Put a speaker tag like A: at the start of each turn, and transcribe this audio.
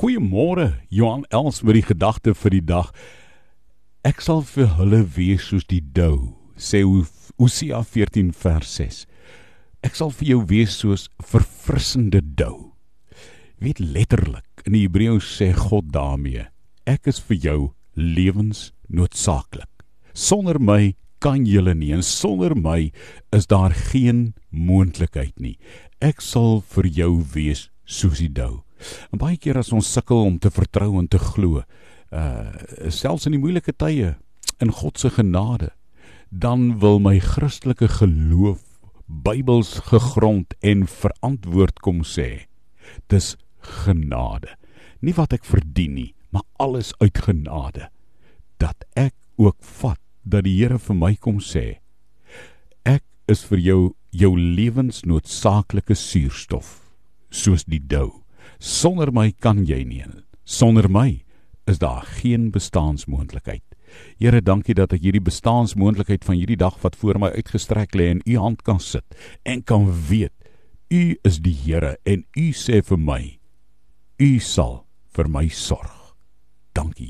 A: Goeiemôre, Johan Els met die gedagte vir die dag. Ek sal vir hulle wees soos die dou, sê Hosea 14 vers 6. Ek sal vir jou wees soos verfrissende dou. Weet letterlik in die Hebreëus sê God daarmee, ek is vir jou lewensnoodsaaklik. Sonder my kan julle nie en sonder my is daar geen moontlikheid nie. Ek sal vir jou wees soos die dou. En baie keer as ons sukkel om te vertrou en te glo, uh selfs in die moeilike tye in God se genade, dan wil my Christelike geloof Bybels gegrond en verantwoord kom sê. Dis genade. Nie wat ek verdien nie, maar alles uit genade. Dat ek ook vat dat die Here vir my kom sê, ek is vir jou jou lewensnoodsaaklike suurstof, soos die dou. Sonder my kan jy nie. Sonder my is daar geen bestaansmoontlikheid. Here, dankie dat ek hierdie bestaansmoontlikheid van hierdie dag wat voor my uitgestrek lê in u hand kan sit en kan weet u is die Here en u sê vir my u sal vir my sorg. Dankie.